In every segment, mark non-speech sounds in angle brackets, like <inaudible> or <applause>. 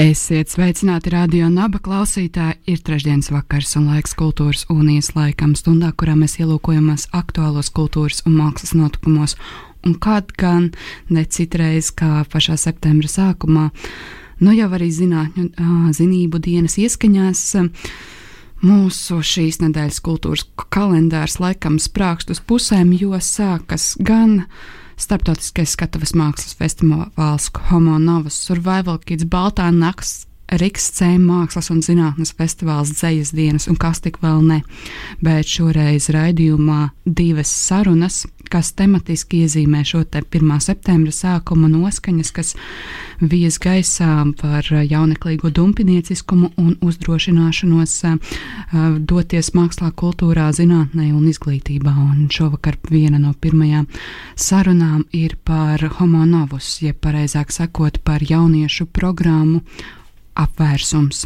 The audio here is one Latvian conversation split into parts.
Esiet sveicināti radio naba klausītāji. Ir trešdienas vakars un laiks kultūras unijas laikam, stundā, kurā mēs ielūkojamies aktuālos kultūras un mākslas notikumos. Un kad gan ne citreiz, kā pašā septembra sākumā, nu jau arī zinātņu, zinību dienas ieskaņās. Mūsu šīs nedēļas kultūras kalendārs laikam sprākst uz pusēm, jo sākas gan Startautiskais skatuves mākslas festivāls Homo Novus Survival Kids Baltā nakts Riks Cēma mākslas un zinātnes festivāls Dzejas dienas un kas tik vēl ne. Bet šoreiz raidījumā divas sarunas, kas tematiski iezīmē šo te 1. septembra sākuma noskaņas, kas vies gaisā par jauneklīgo dumpinieciskumu un uzdrošināšanos doties mākslā, kultūrā, zinātnē un izglītībā. Un šovakar viena no pirmajām sarunām ir par homo novus, jeb pareizāk sakot par jauniešu programmu apvērsums.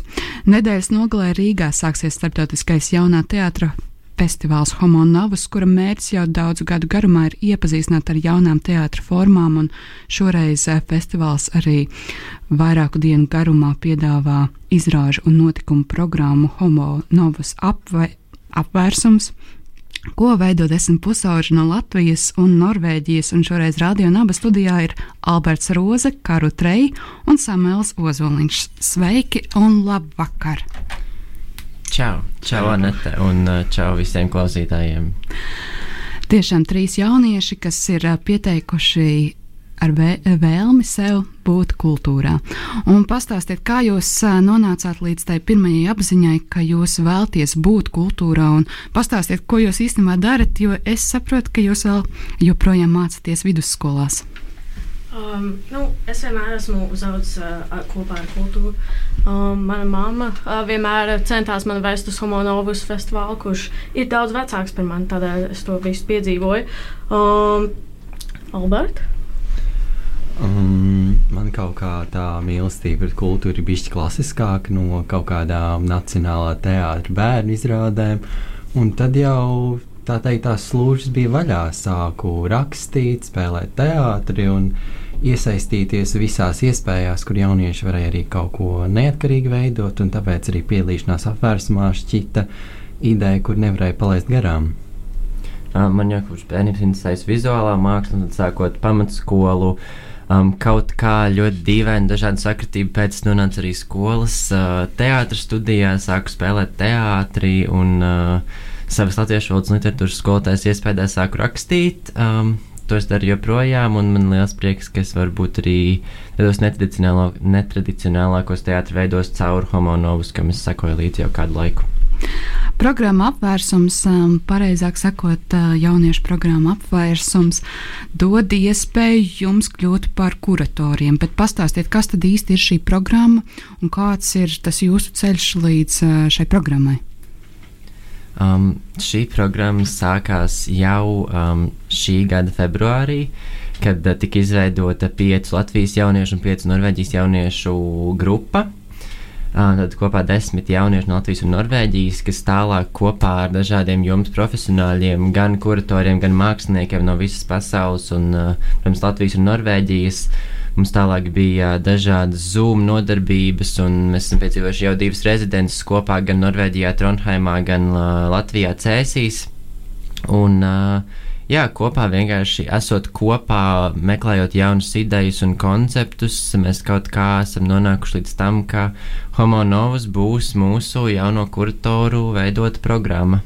Nedēļas nogalē Rīgā sāksies starptautiskais jaunā teātra festivāls Homo Novus, kura mērķis jau daudzu gadu garumā ir iepazīstināt ar jaunām teātra formām, un šoreiz festivāls arī vairāku dienu garumā piedāvā izrāžu un notikumu programmu Homo Novus apvē, apvērsums ko veido desmit pusauģi no Latvijas un Norvēģijas. Un šoreiz radio naba studijā ir Alberts Roze, Karu Trei un Samuēls Ozoliņš. Sveiki un labvakar! Čau, čau Anete un uh, čau visiem klausītājiem! Tiešām trīs jaunieši, kas ir uh, pieteikuši ar vēlmi sev būt kultūrā. Un pastāstiet, kā jūs nonācāt līdz tai pirmajai apziņai, ka jūs vēlties būt kultūrā, un pastāstiet, ko jūs īstenībā darat, jo es saprotu, ka jūs vēl joprojām mācāties vidusskolās. Um, nu, es vienmēr esmu uzaugusi uh, kopā ar kultūru. Um, mana mamma uh, vienmēr centās man vest uz Homonovas festivālu, kurš ir daudz vecāks par mani, tādēļ es to visu piedzīvoju. Um, Alberta? Um, man kaut kā tā mīlestība pret kultūru ir bijusi klasiskāka no kaut kādām nacionālā teātra bērnu izrādēm. Un tad jau tā teikt, tās slūžas bija vaļā. Sāku rakstīt, spēlēt teātri un iesaistīties visās iespējās, kur jaunieši varēja arī kaut ko neatkarīgi veidot. Tāpēc arī piedalīšanās apvērsumā šķita ideja, kur nevarēja palaist garām. Man jau kopš bērnības interesējas vizuālā māksla, un sākot pamatskolu. Uh, Um, kaut kā ļoti dīvaini, dažādu sakritību pēc nonāca arī skolas uh, teātris studijā, sāku spēlēt teātrī un uh, savas latviešu valodas literatūras skolotājas iespējā sāku rakstīt. Um, to es daru joprojām, un man liels prieks, ka es varu būt arī tādos netradicionālā, netradicionālākos teātros veidos caur homonovus, kam es sekoju līdzi jau kādu laiku. Programma apvērsums, um, pareizāk sakot, uh, jauniešu programma apvērsums, dod iespēju jums kļūt par kuratoriem. Bet pastāstiet, kas tad īsti ir šī programma un kāds ir tas jūsu ceļš līdz uh, šai programmai? Um, šī programma sākās jau um, šī gada februārī, kad uh, tika izveidota piecu Latvijas jauniešu un piecu Norvēģijas jauniešu grupa. Tad kopā desmit jaunieši no Latvijas un Norvēģijas, kas tālāk kopā ar dažādiem jums profesionāļiem, gan kuratoriem, gan māksliniekiem no visas pasaules un, protams, Latvijas un Norvēģijas. Mums tālāk bija dažādas Zoom nodarbības, un mēs esam piedzīvojuši jau divas rezidences kopā, gan Norvēģijā, Trondheimā, gan Latvijā, Cēsīs. Un, uh, jā, kopā vienkārši esot kopā, meklējot jaunas idejas un konceptus, mēs kaut kā esam nonākuši līdz tam, ka Homo Novus būs mūsu jauno kuratoru veidota programma.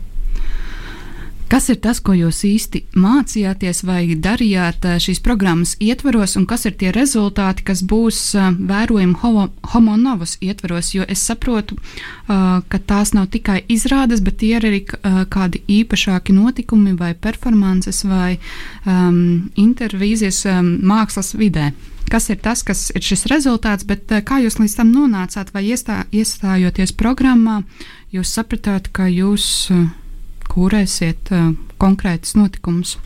Kas ir tas, ko jūs īsti mācījāties vai darījāt eh, šīs programmas ietvaros, un kas ir tie rezultāti, kas būs eh, vērojami homo, homo novus ietvaros? Jo es saprotu, uh, ka tās nav tikai izrādes, bet tie ir arī uh, kādi īpašāki notikumi vai performances vai um, intervīzijas um, mākslas vidē. kas ir tas, kas ir šis rezultāts, bet kā jūs līdz tam nonācāt, vai iestā, iestājoties programmā, jūs sapratāt, ka jūs kūrēsiet konkrētus notikumus?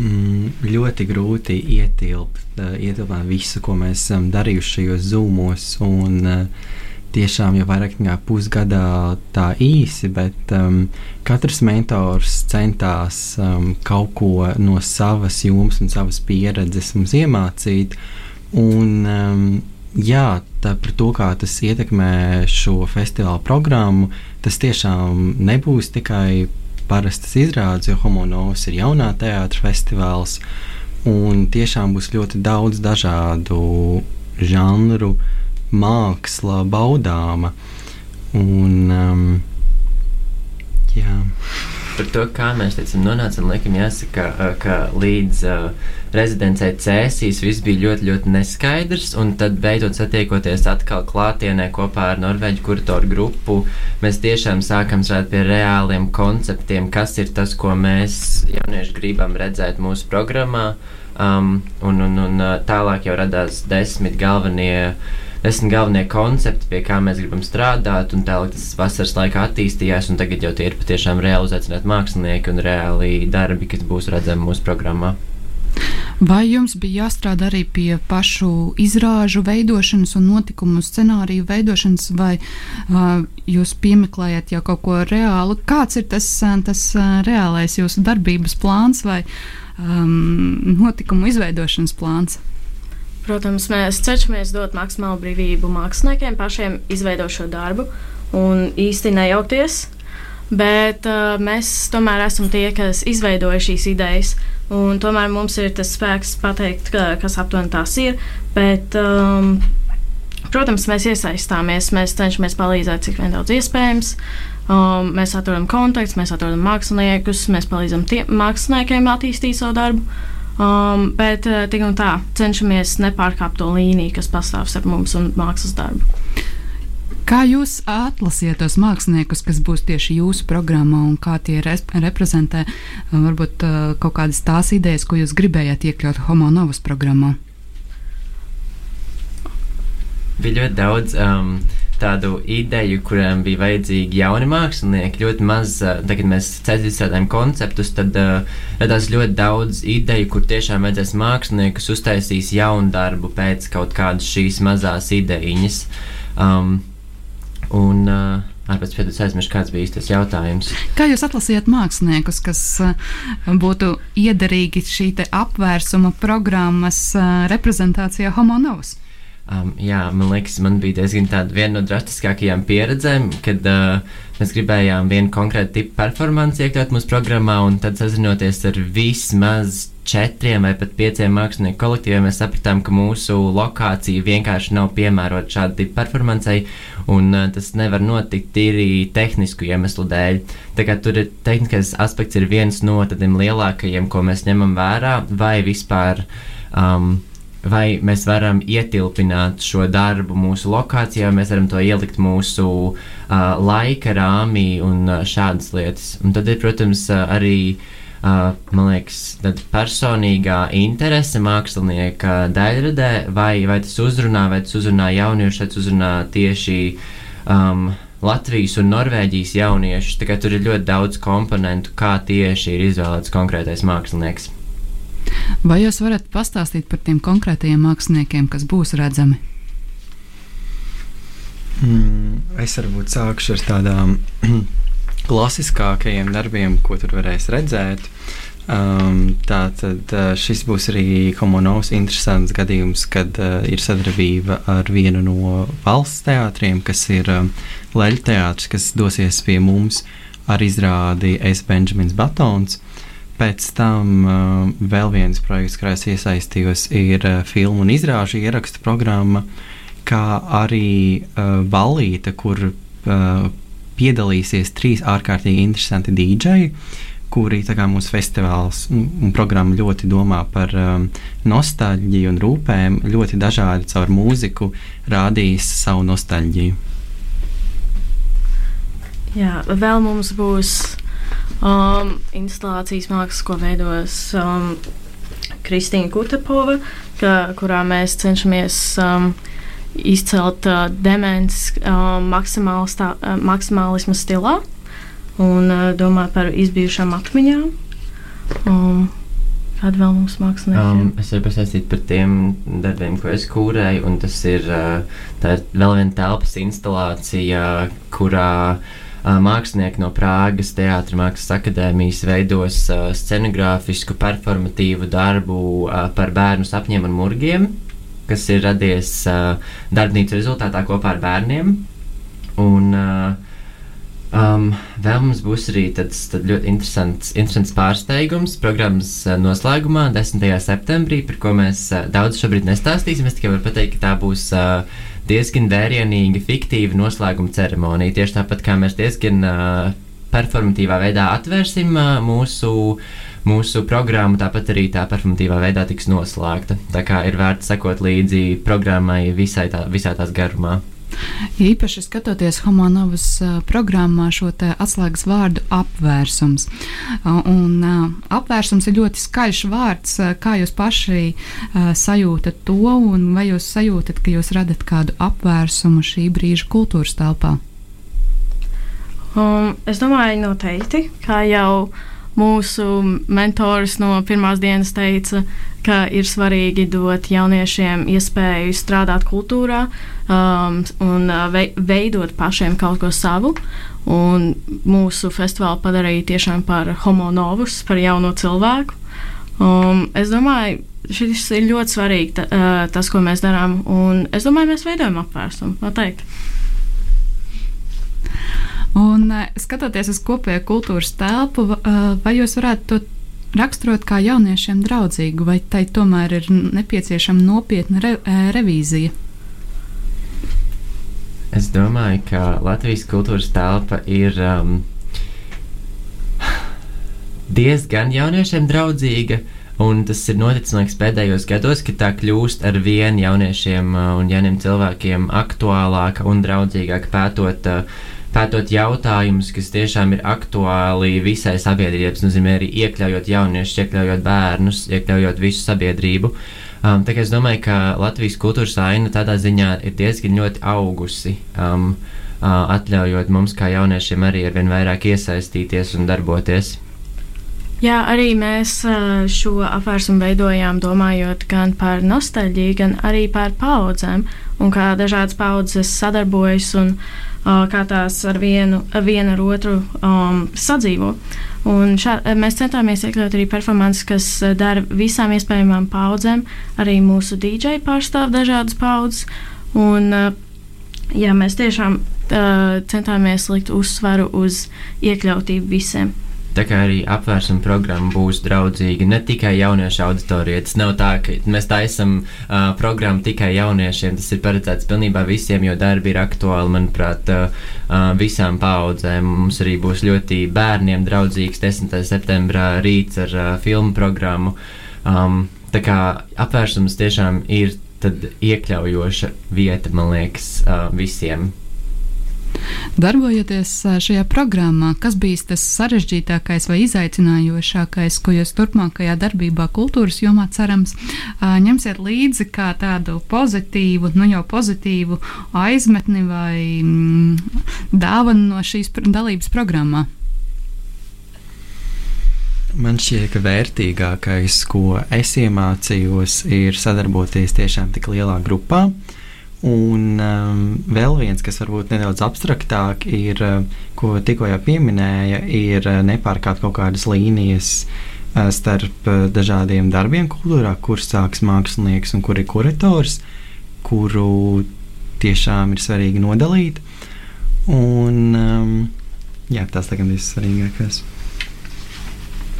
Mm, ļoti grūti ietilpt, uh, ietilpāt visu, ko mēs esam darījuši šajos zūmos. Un, uh, tiešām jau vairāk nekā pusgadā tā īsi, bet um, katrs mentors centās um, kaut ko no savas jomas un savas pieredzes mums iemācīt. Un, um, jā, tā par to, kā tas ietekmē šo festivālu programmu, tas tiešām nebūs tikai parastas izrādes, jo Homonovs ir jaunā teātris festivāls. Un tiešām būs ļoti daudz dažādu žanru, māksla baudāma. Un, um, jā par to, kā mēs teicam, nonācām, laikam, jāsaka, ka līdz uh, rezidencē Cēsīs viss bija ļoti, ļoti neskaidrs. Un tad, beidzot, satiekoties atkal klātienē kopā ar Norvēģu kuratoru grupu, mēs tiešām sākam strādāt pie reāliem konceptiem, kas ir tas, ko mēs jaunieši gribam redzēt mūsu programmā. Um, un, un, un tālāk jau radās desmit galvenie desmit galvenie koncepti, pie kā mēs gribam strādāt, un tālāk tas vasaras laikā attīstījās, un tagad jau tie ir patiešām reāli uzaicināti mākslinieki un reāli darbi, kas būs redzami mūsu programmā. Vai jums bija jāstrādā arī pie pašu izrāžu veidošanas un notikumu scenāriju veidošanas, vai uh, jūs piemeklējat jau kaut ko reālu? Kāds ir tas, tas uh, reālais jūsu darbības plāns vai um, notikumu izveidošanas plāns? Protams, mēs cenšamies dot maksimālu brīvību māksliniekiem pašiem izveidot šo darbu un īsti nejaukties. Bet uh, mēs tomēr esam tie, kas izveidoja šīs idejas. Tomēr mums ir tas spēks pateikt, ka, kas aptuveni tās ir. Bet, um, protams, mēs iesaistāmies, mēs cenšamies palīdzēt, cik vien daudz iespējams. Um, mēs atrodam kontaktus, mēs atrodam māksliniekus, mēs palīdzam tiem māksliniekiem attīstīt savu darbu. Um, bet uh, tik un tā cenšamies nepārkāpt to līniju, kas pastāv starp mums un mākslas darbu. Kā jūs atlasiet tos māksliniekus, kas būs tieši jūsu programmā un kā tie reprezentē varbūt uh, kaut kādas tās idejas, ko jūs gribējāt iekļaut Homo Novas programmā? Bija ļoti daudz um, tādu ideju, kurām bija vajadzīgi jauni mākslinieki. Ļoti maz, tagad mēs izstrādājam konceptus, tad uh, radās ļoti daudz ideju, kur tiešām vajadzēs māksliniekus uztaisīs jaunu darbu pēc kaut kādas šīs mazās idejas. Um, un, uh, Ārpēc pēc aizmirsu, kāds bija tas jautājums. Kā jūs atlasījāt māksliniekus, kas būtu iederīgi šī apvērsuma programmas reprezentācijā Homo Novus? Um, jā, man liekas, man bija diezgan tāda viena no drastiskākajām pieredzēm, kad uh, mēs gribējām vienu konkrētu tipu performanci iekļaut mūsu programmā, un tad sazinoties ar vismaz četriem vai pat pieciem mākslinieku kolektīviem, mēs sapratām, ka mūsu lokācija vienkārši nav piemērota šāda tipa performancei, un uh, tas nevar notikt tīri tehnisku iemeslu dēļ. Tā kā tur ir tehniskais aspekts ir viens no tādiem lielākajiem, ko mēs ņemam vērā, vai vispār. Um, vai mēs varam ietilpināt šo darbu mūsu lokācijā, vai mēs varam to ielikt mūsu uh, laika rāmī un uh, šādas lietas. Un tad ir, protams, uh, arī. Uh, man liekas, tāda personīgā interese mākslinieka daļradē, vai, vai tas uzrunā, vai tas uzrunā jauniešus, vai tas uzrunā tieši um, Latvijas un Norvēģijas jauniešus. Tur ir ļoti daudz komponentu, kā tieši ir izvēlēts konkrētais mākslinieks. Vai jūs varat pastāstīt par tiem konkrētajiem māksliniekiem, kas būs redzami? Mm, es varbūt sākšu ar tādām <clears throat> klasiskākajiem darbiem, ko tur varēs redzēt. Um, Tātad uh, šis būs arī komunovs interesants gadījums, kad uh, ir sadarbība ar vienu no valsts teātriem, kas ir um, Leļu teātris, kas dosies pie mums ar izrādi Es Benjamins Batons. Pēc tam uh, vēl viens projekts, kurā es iesaistījos, ir uh, filmu un izrāžu ierakstu programma, kā arī uh, balīta, kur uh, piedalīsies trīs ārkārtīgi interesanti dīdžeji, kuri mūsu festivāls un programma ļoti domā par um, nostalģiju un rūpēm, ļoti dažādi caur mūziku rādīs savu nostalģiju. Jā, vēl mums būs um, instalācijas mākslas, ko veidos um, Kristīna Kutepova, ka, kurā mēs cenšamies um, izcelt uh, demences uh, uh, maksimālismu stilā un uh, domāt par izbijušām atmiņām. Um, Kāda vēl mums mākslinieki? Um, es varu pastāstīt par tiem darbiem, ko es kūrēju, un tas ir, uh, ir vēl viena telpas instalācija, kurā uh, mākslinieki no Prāgas Teātris Mākslas akadēmijas veidos uh, scenogrāfisku, performatīvu darbu uh, par bērnu sapņiem un murgiem, kas ir radies darbnīcas rezultātā kopā ar bērniem. Un, Um, vēl mums būs arī tāds ļoti interesants, interesants pārsteigums programmas noslēgumā, 10. septembrī, par ko mēs daudz šobrīd nestāstīsim. Es tikai varu pateikt, ka tā būs uh, diezgan vērienīga, fiktīva noslēguma ceremonija. Tieši tāpat kā mēs diezgan uh, performatīvā veidā atvērsim uh, mūsu, mūsu programmu, tāpat arī tā performatīvā veidā tiks noslēgta. Tā kā ir vērts sekot līdzi programmai visai tā, visā tās garumā. Īpaši skatoties Homonovas programmā šo atslēgas vārdu apvērsums. Un apvērsums ir ļoti skaļš vārds. Kā jūs paši sajūtat to, un vai jūs sajūtat, ka jūs radat kādu apvērsumu šī brīža kultūras telpā? Um, es domāju, noteikti, kā jau mūsu mentors no pirmās dienas teica, ka ir svarīgi dot jauniešiem iespēju strādāt kultūrā um, un uh, veidot pašiem kaut ko savu. Un mūsu festivālu padarīja tiešām par homo novus, par jauno cilvēku. Um, es domāju, šis ir ļoti svarīgi, ta, uh, tas, ko mēs darām. Un es domāju, mēs veidojam apvērsumu. Noteikti. Un, uh, skatoties uz kopējo kultūras telpu, vai jūs varētu to raksturot kā jauniešiem draudzīgu, vai tai tomēr ir nepieciešama nopietna re, revīzija? Es domāju, ka Latvijas kultūras telpa ir um, diezgan jauniešiem draudzīga. Un tas ir noticis liekas, pēdējos gados, ka tā kļūst ar vien jauniešiem uh, un jauniem cilvēkiem aktuālāka un draudzīgāka pētot uh, pētot jautājumus, kas tiešām ir aktuāli visai sabiedrībai, nozīmē arī iekļaujot jauniešus, iekļaujot bērnus, iekļaujot visu sabiedrību. Um, tā kā es domāju, ka Latvijas kultūras aina tādā ziņā ir diezgan ļoti augusi, um, uh, atļaujot mums kā jauniešiem arī ar vien vairāk iesaistīties un darboties. Jā, arī mēs uh, šo apvērsumu veidojām domājot gan par nostalģiju, gan arī par paudzēm un kā dažādas paudzes sadarbojas un uh, kā tās ar vienu, vienu ar otru um, sadzīvo. Un šā, mēs centāmies iekļaut arī performances, kas dara visām iespējamām paudzēm. Arī mūsu DJ pārstāv dažādas paudzes. Un, jā, mēs tiešām uh, centāmies likt uzsvaru uz iekļautību visiem. Tā kā arī apvērsuma programma būs draudzīga ne tikai jauniešu auditorijai. Tas nav tā, ka mēs taisām uh, programmu tikai jauniešiem. Tas ir paredzēts pilnībā visiem, jo darbi ir aktuāli, manuprāt, uh, visām paudzēm. Mums arī būs ļoti bērniem draudzīgs 10. septembrā rīts ar uh, filmu programmu. Um, tā kā apvērsums tiešām ir iekļaujoša vieta, man liekas, uh, visiem. Darbojoties šajā programmā, kas bija tas sarežģītākais vai izaicinājošākais, ko jūs turpmākajā darbībā, kultūras jomā cerams, ņemsiet līdzi kā tādu pozitīvu, nu jau pozitīvu aizmetni vai mm, dāvanu no šīs dalības programmā? Man šķiet, ka vērtīgākais, ko es iemācījos, ir sadarboties tiešām tik lielā grupā. Uh, Un um, vēl viens, kas varbūt nedaudz abstraktāk, ir, uh, ko tikko jau pieminēja, ir uh, nepārkāpt kaut kādas līnijas uh, starp uh, dažādiem darbiem kultūrā, kur sāks mākslinieks un kur ir kurators, kuru tiešām ir svarīgi nodalīt. Un, um, jā, tas tagad ir svarīgākais.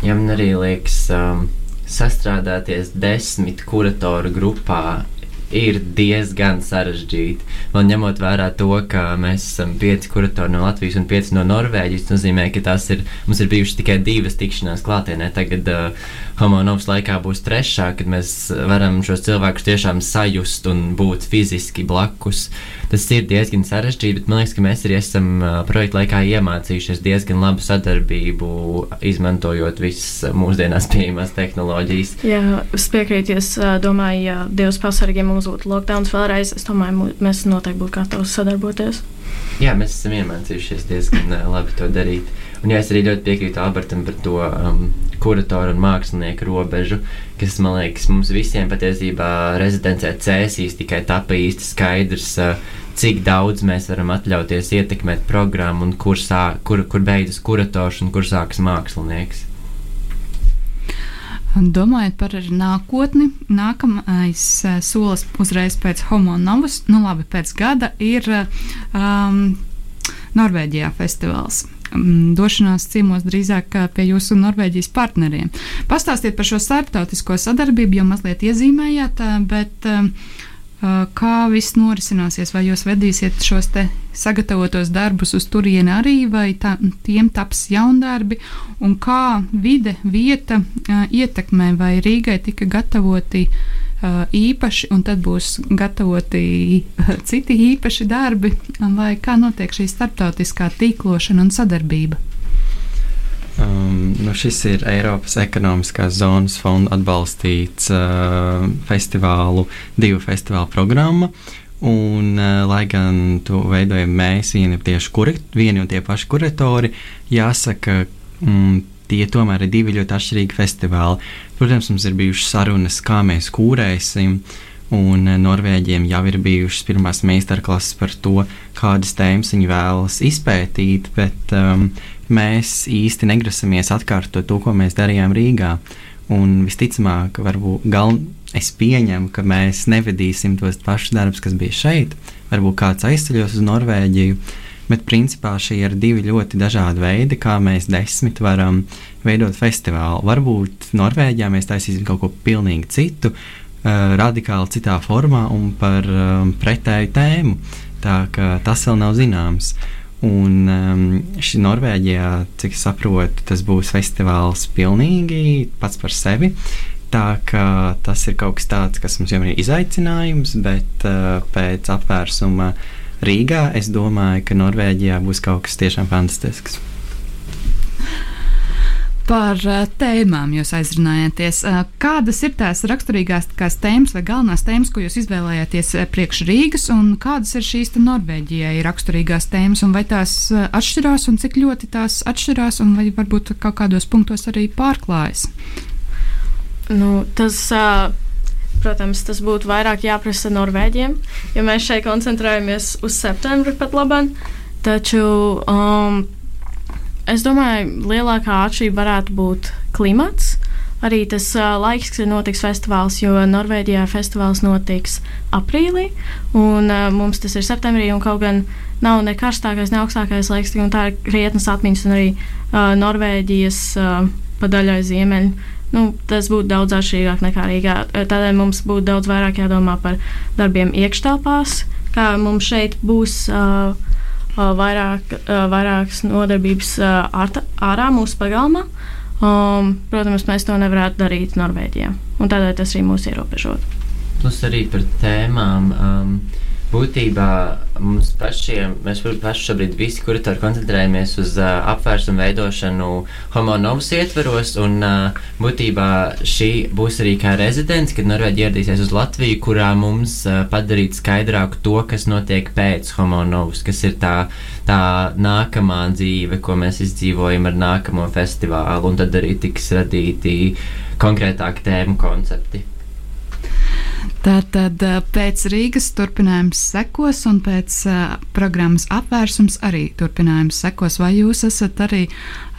Ja man arī liekas, um, sastrādāties desmit kuratoru grupā ir diezgan sarežģīti. Man ņemot vērā to, ka mēs esam pieci kuratori no Latvijas un pieci no Norvēģijas, tas nozīmē, ka tās ir, mums ir bijušas tikai divas tikšanās klātienē. Tagad uh, homonovas laikā būs trešā, kad mēs varam šos cilvēkus tiešām sajust un būt fiziski blakus. Tas ir diezgan sarežģīti, bet man liekas, ka mēs arī esam uh, projekta laikā iemācījušies diezgan labu sadarbību, izmantojot visas mūsdienās pieejamās tehnoloģijas. Jā, es piekrītu, es domāju, ja Dievs pasargā mums būtu lockdown vēlreiz, es domāju, mēs noteikti būtu gatavi sadarboties. Jā, mēs esam iemācījušies diezgan labi to darīt. Un jā, es arī ļoti piekrītu Albertam par to um, kuratoru un mākslinieku robežu, kas man liekas, mums visiem patiesībā rezidencē cēsīs tikai tapa īsti skaidrs, uh, cik daudz mēs varam atļauties ietekmēt programmu un kur, sā, kur, kur beidzas kurators un kur sākas mākslinieks. Domājot par nākotni, nākamais uh, solis uzreiz pēc homonovas, nu labi, pēc gada ir um, Norvēģijā festivāls. Um, došanās ciemos drīzāk pie jūsu Norvēģijas partneriem. Pastāstiet par šo starptautisko sadarbību, jau mazliet iezīmējāt, bet kā viss norisināsies, vai jūs vedīsiet šos sagatavotos darbus uz turieni arī, vai tā, tiem taps jaundarbi, un kā vide, vieta ietekmē, vai Rīgai tika gatavoti īpaši, un tad būs gatavoti citi īpaši darbi, vai kā notiek šī starptautiskā tīklošana un sadarbība. Um, nu šis ir Eiropas ekonomiskās zonas fonda atbalstīts uh, festivālu, divu festivālu programma. Un, uh, lai gan to veidojam mēs, vieni ir tieši kurat, vieni un tie paši kuratori, jāsaka, mm, tie tomēr ir divi ļoti atšķirīgi festivāli. Protams, mums ir bijušas sarunas, kā mēs kūrēsim. Un uh, Norvēģiem jau ir bijušas pirmās meistarklases par to, kādas tēmas viņi vēlas izpētīt, bet um, mēs īsti negrasamies atkārtot to, ko mēs darījām Rīgā. Un visticamāk, varbūt gal, es pieņemu, ka mēs nevedīsim tos pašus darbus, kas bija šeit. Varbūt kāds aizceļos uz Norvēģiju, bet principā šie ir divi ļoti dažādi veidi, kā mēs desmit varam veidot festivālu. Varbūt Norvēģijā mēs taisīsim kaut ko pilnīgi citu, uh, radikāli citā formā un par um, pretēju tēmu. Tā kā tas vēl nav zināms. Uh, Un um, šī Norvēģijā, cik saprotu, tas būs festivāls pilnīgi pats par sevi. Tā kā tas ir kaut kas tāds, kas mums jau ir izaicinājums, bet uh, pēc apvērsuma Rīgā es domāju, ka Norvēģijā būs kaut kas tiešām fantastisks. Par uh, tēmām jūs aizrunājāties. Uh, kādas ir tās raksturīgākās tēmas vai galvenās tēmas, ko jūs izvēlējāties uh, priekš Rīgas, un kādas ir šīs Norvēģijai raksturīgās tēmas, un vai tās atšķirās, un cik ļoti tās atšķirās, un vai varbūt kaut kādos punktos arī pārklājas? Nu, tas, protams, tas būtu vairāk jāprasa Norvēģiem, jo mēs šeit koncentrējamies uz septembri pat labāk. Taču um, Es domāju, lielākā atšķirība varētu būt klimats. Arī tas uh, laiks, kad notiks festivāls, jo Norvēģijā festivāls notiks aprīlī, un uh, mums tas ir septembrī, kaut gan nav ne karstākais, ne augstākais laiks, tā ir krietnas atmiņas, un arī uh, Norvēģijas uh, padaļai ziemeļi. Nu, tas būtu daudz atšķirīgāk nekā Rīgā. Tādēļ mums būtu daudz vairāk jādomā par darbiem iekštelpās, kā mums šeit būs. Uh, vairāk, vairākas nodarbības ārā mūsu pagalmā. Um, protams, mēs to nevarētu darīt Norvēģijā, tādēļ tas arī mūs ierobežot. Plus arī par tēmām. Um, būtībā mums pašiem, mēs paši šobrīd visi kuratori koncentrējamies uz uh, apvērsumu veidošanu homonovas ietveros, un uh, būtībā šī būs arī kā rezidents, kad Norvēģi ieradīsies uz Latviju, kurā mums uh, padarīt skaidrāku to, kas notiek pēc homonovas, kas ir tā, tā nākamā dzīve, ko mēs izdzīvojam ar nākamo festivālu, un tad arī tiks radīti konkrētāki tēmu koncepti. Tātad pēc Rīgas turpinājums sekos, un pēc uh, programmas apvērsums arī turpinājums sekos. Vai jūs esat arī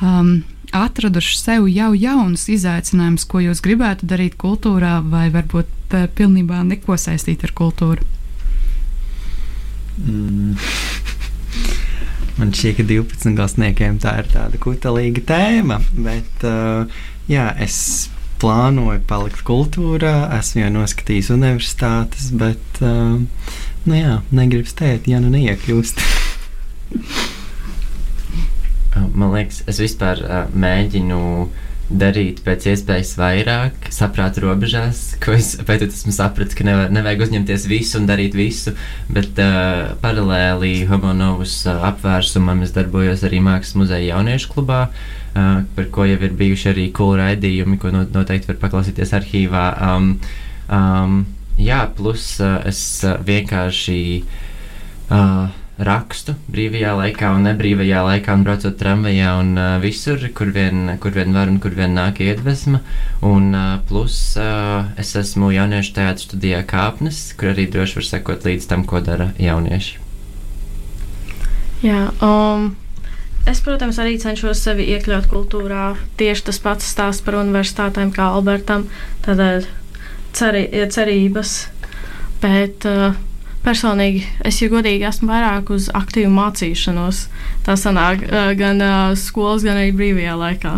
um, atraduši sev jau jaunus izaicinājumus, ko jūs gribētu darīt kultūrā, vai varbūt uh, pilnībā neko saistīt ar kultūru? Mm. <laughs> Man šķiet, ka 12 gadsimtiem tā ir tāda kutelīga tēma, bet uh, jā, es plānoju palikt kultūrā, esmu jau noskatījis universitātes, bet, uh, nu jā, negribu stēt, ja nu neiekļūst. <laughs> Man liekas, es vispār uh, mēģinu darīt pēc iespējas vairāk, saprāta robežās, ko es pēc tam esmu sapratis, ka nevar, nevajag uzņemties visu un darīt visu, bet uh, paralēli Homonovas uh, apvērsumam es darbojos arī Mākslas muzeja jauniešu klubā, uh, par ko jau ir bijuši arī cool raidījumi, ko noteikti var paklausīties arhīvā. Um, um, jā, plus uh, es uh, vienkārši. Uh, rakstu brīvajā laikā un nebrīvajā laikā, un braucot tramvajā un uh, visur, kur vien, kur vien var un kur vien nāk iedvesma. Un uh, plus uh, es esmu jauniešu teātris studijā Kāpnes, kur arī droši var sekot līdz tam, ko dara jaunieši. Jā, um, Es, protams, arī cenšos sevi iekļaut kultūrā. Tieši tas pats stāsts par universitātēm, kā Albertam. Tad ceri, cerības, bet uh, personīgi es, ja godīgi, esmu vairāk uz aktīvu mācīšanos. Tā sanāk gan uh, skolas, gan arī brīvajā laikā.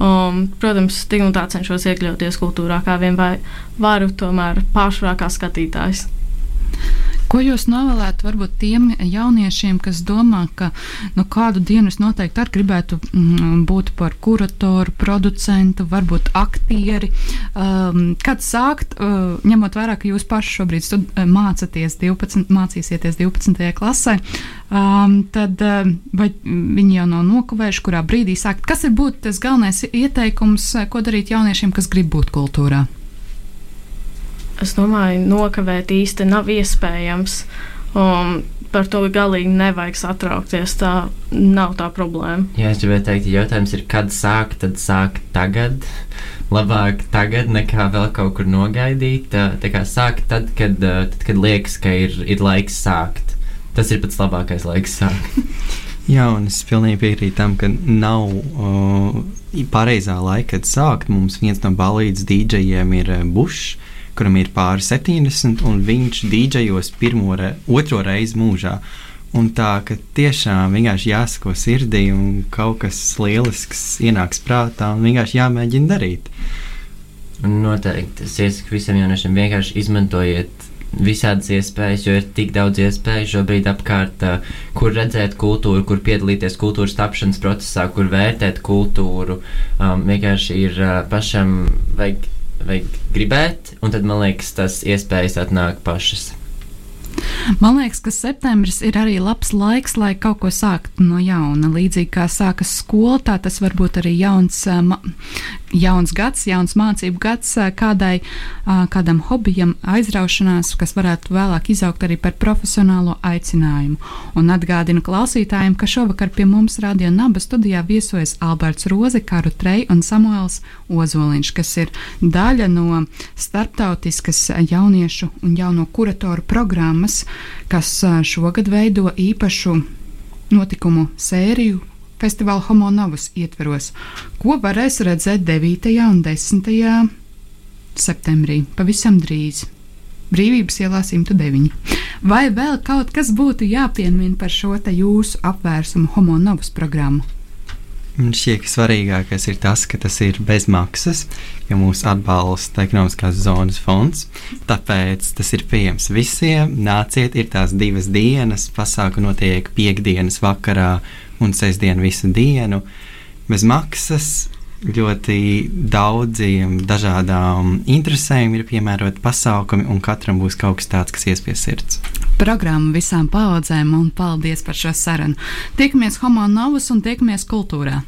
Um, protams, tik un tā cenšos iekļauties kultūrā, kā vien varu, tomēr pārsvarā kā skatītājs. Ko jūs novēlētu varbūt tiem jauniešiem, kas domā, ka nu, kādu dienu es noteikti arī gribētu mm, būt par kuratoru, producentu, varbūt aktieri? Um, kad sākt, uh, ņemot vērā, ka jūs paši šobrīd stud, uh, mācāties 12, mācīsieties 12. klasē, um, tad uh, vai viņi jau nav nokavējuši, kurā brīdī sākt? Kas ir būt tas galvenais ieteikums, uh, ko darīt jauniešiem, kas grib būt kultūrā? Es domāju, nokavēt īsti nav iespējams. Um, par to galīgi nevajag satraukties. Tā nav tā problēma. Jā, es gribēju teikt, ja jautājums ir, kad sākt, tad sākt tagad. Labāk tagad, nekā vēl kaut kur nogaidīt. Tā, tā kā sākt tad, kad, tad, kad liekas, ka ir, ir laiks sākt. Tas ir pats labākais laiks sākt. <laughs> Jā, un es pilnīgi piekrītu tam, ka nav uh, pareizā laika, kad sākt. Mums viens no balīdzes dīdžejiem ir uh, Bušs kuram ir pāri 70, un viņš dīdžejos pirmo, re, otro reizi mūžā. Un tā, ka tiešām vienkārši jāsako sirdī, un kaut kas lielisks ienāks prātā, un vienkārši jāmēģina darīt. Noteikti. Es iesaku visiem jauniešiem vienkārši izmantojiet visādas iespējas, jo ir tik daudz iespēju šobrīd apkārt, uh, kur redzēt kultūru, kur piedalīties kultūras tapšanas procesā, kur vērtēt kultūru. Um, vienkārši ir uh, pašam vajag vajag gribēt, un tad man liekas, tas iespējas atnāk pašas. Man liekas, ka septembris ir arī labs laiks, lai kaut ko sāktu no jauna. Līdzīgi kā sākas skola, tā tas var būt arī jauns, jauns gads, jauns mācību gads kādai, kādam hobijam, aizraušanās, kas varētu vēlāk izaugt arī par profesionālo aicinājumu. Un atgādinu klausītājiem, ka šovakar pie mums Radio Naba studijā viesojas Alberts Roze, Karu Trey un Samuels Ozoliņš, kas ir daļa no starptautiskas jauniešu un jauno kuratoru programmas, kas šogad veido īpašu notikumu sēriju festivāla Homonovas ietveros, ko varēs redzēt 9. un 10. septembrī, pavisam drīz. Brīvības ielā 109. Vai vēl kaut kas būtu jāpiemina par šo jūsu apvērsumu Homonovas programmu? Man šķiet, ka svarīgākais ir tas, ka tas ir bez maksas, ka mūs atbalsta ekonomiskās zonas fonds. Tāpēc tas ir pieejams visiem. Nāciet, ir tās divas dienas, pasākumi notiek piekdienas vakarā un sestdienu visu dienu. Bez maksas ļoti daudziem dažādām interesēm ir piemēroti pasākumi, un katram būs kaut kas tāds, kas iespies sirds. Programma visām paudzēm, un paldies par šo sarunu. Tiekamies Homo Novus un tiekamies kultūrā!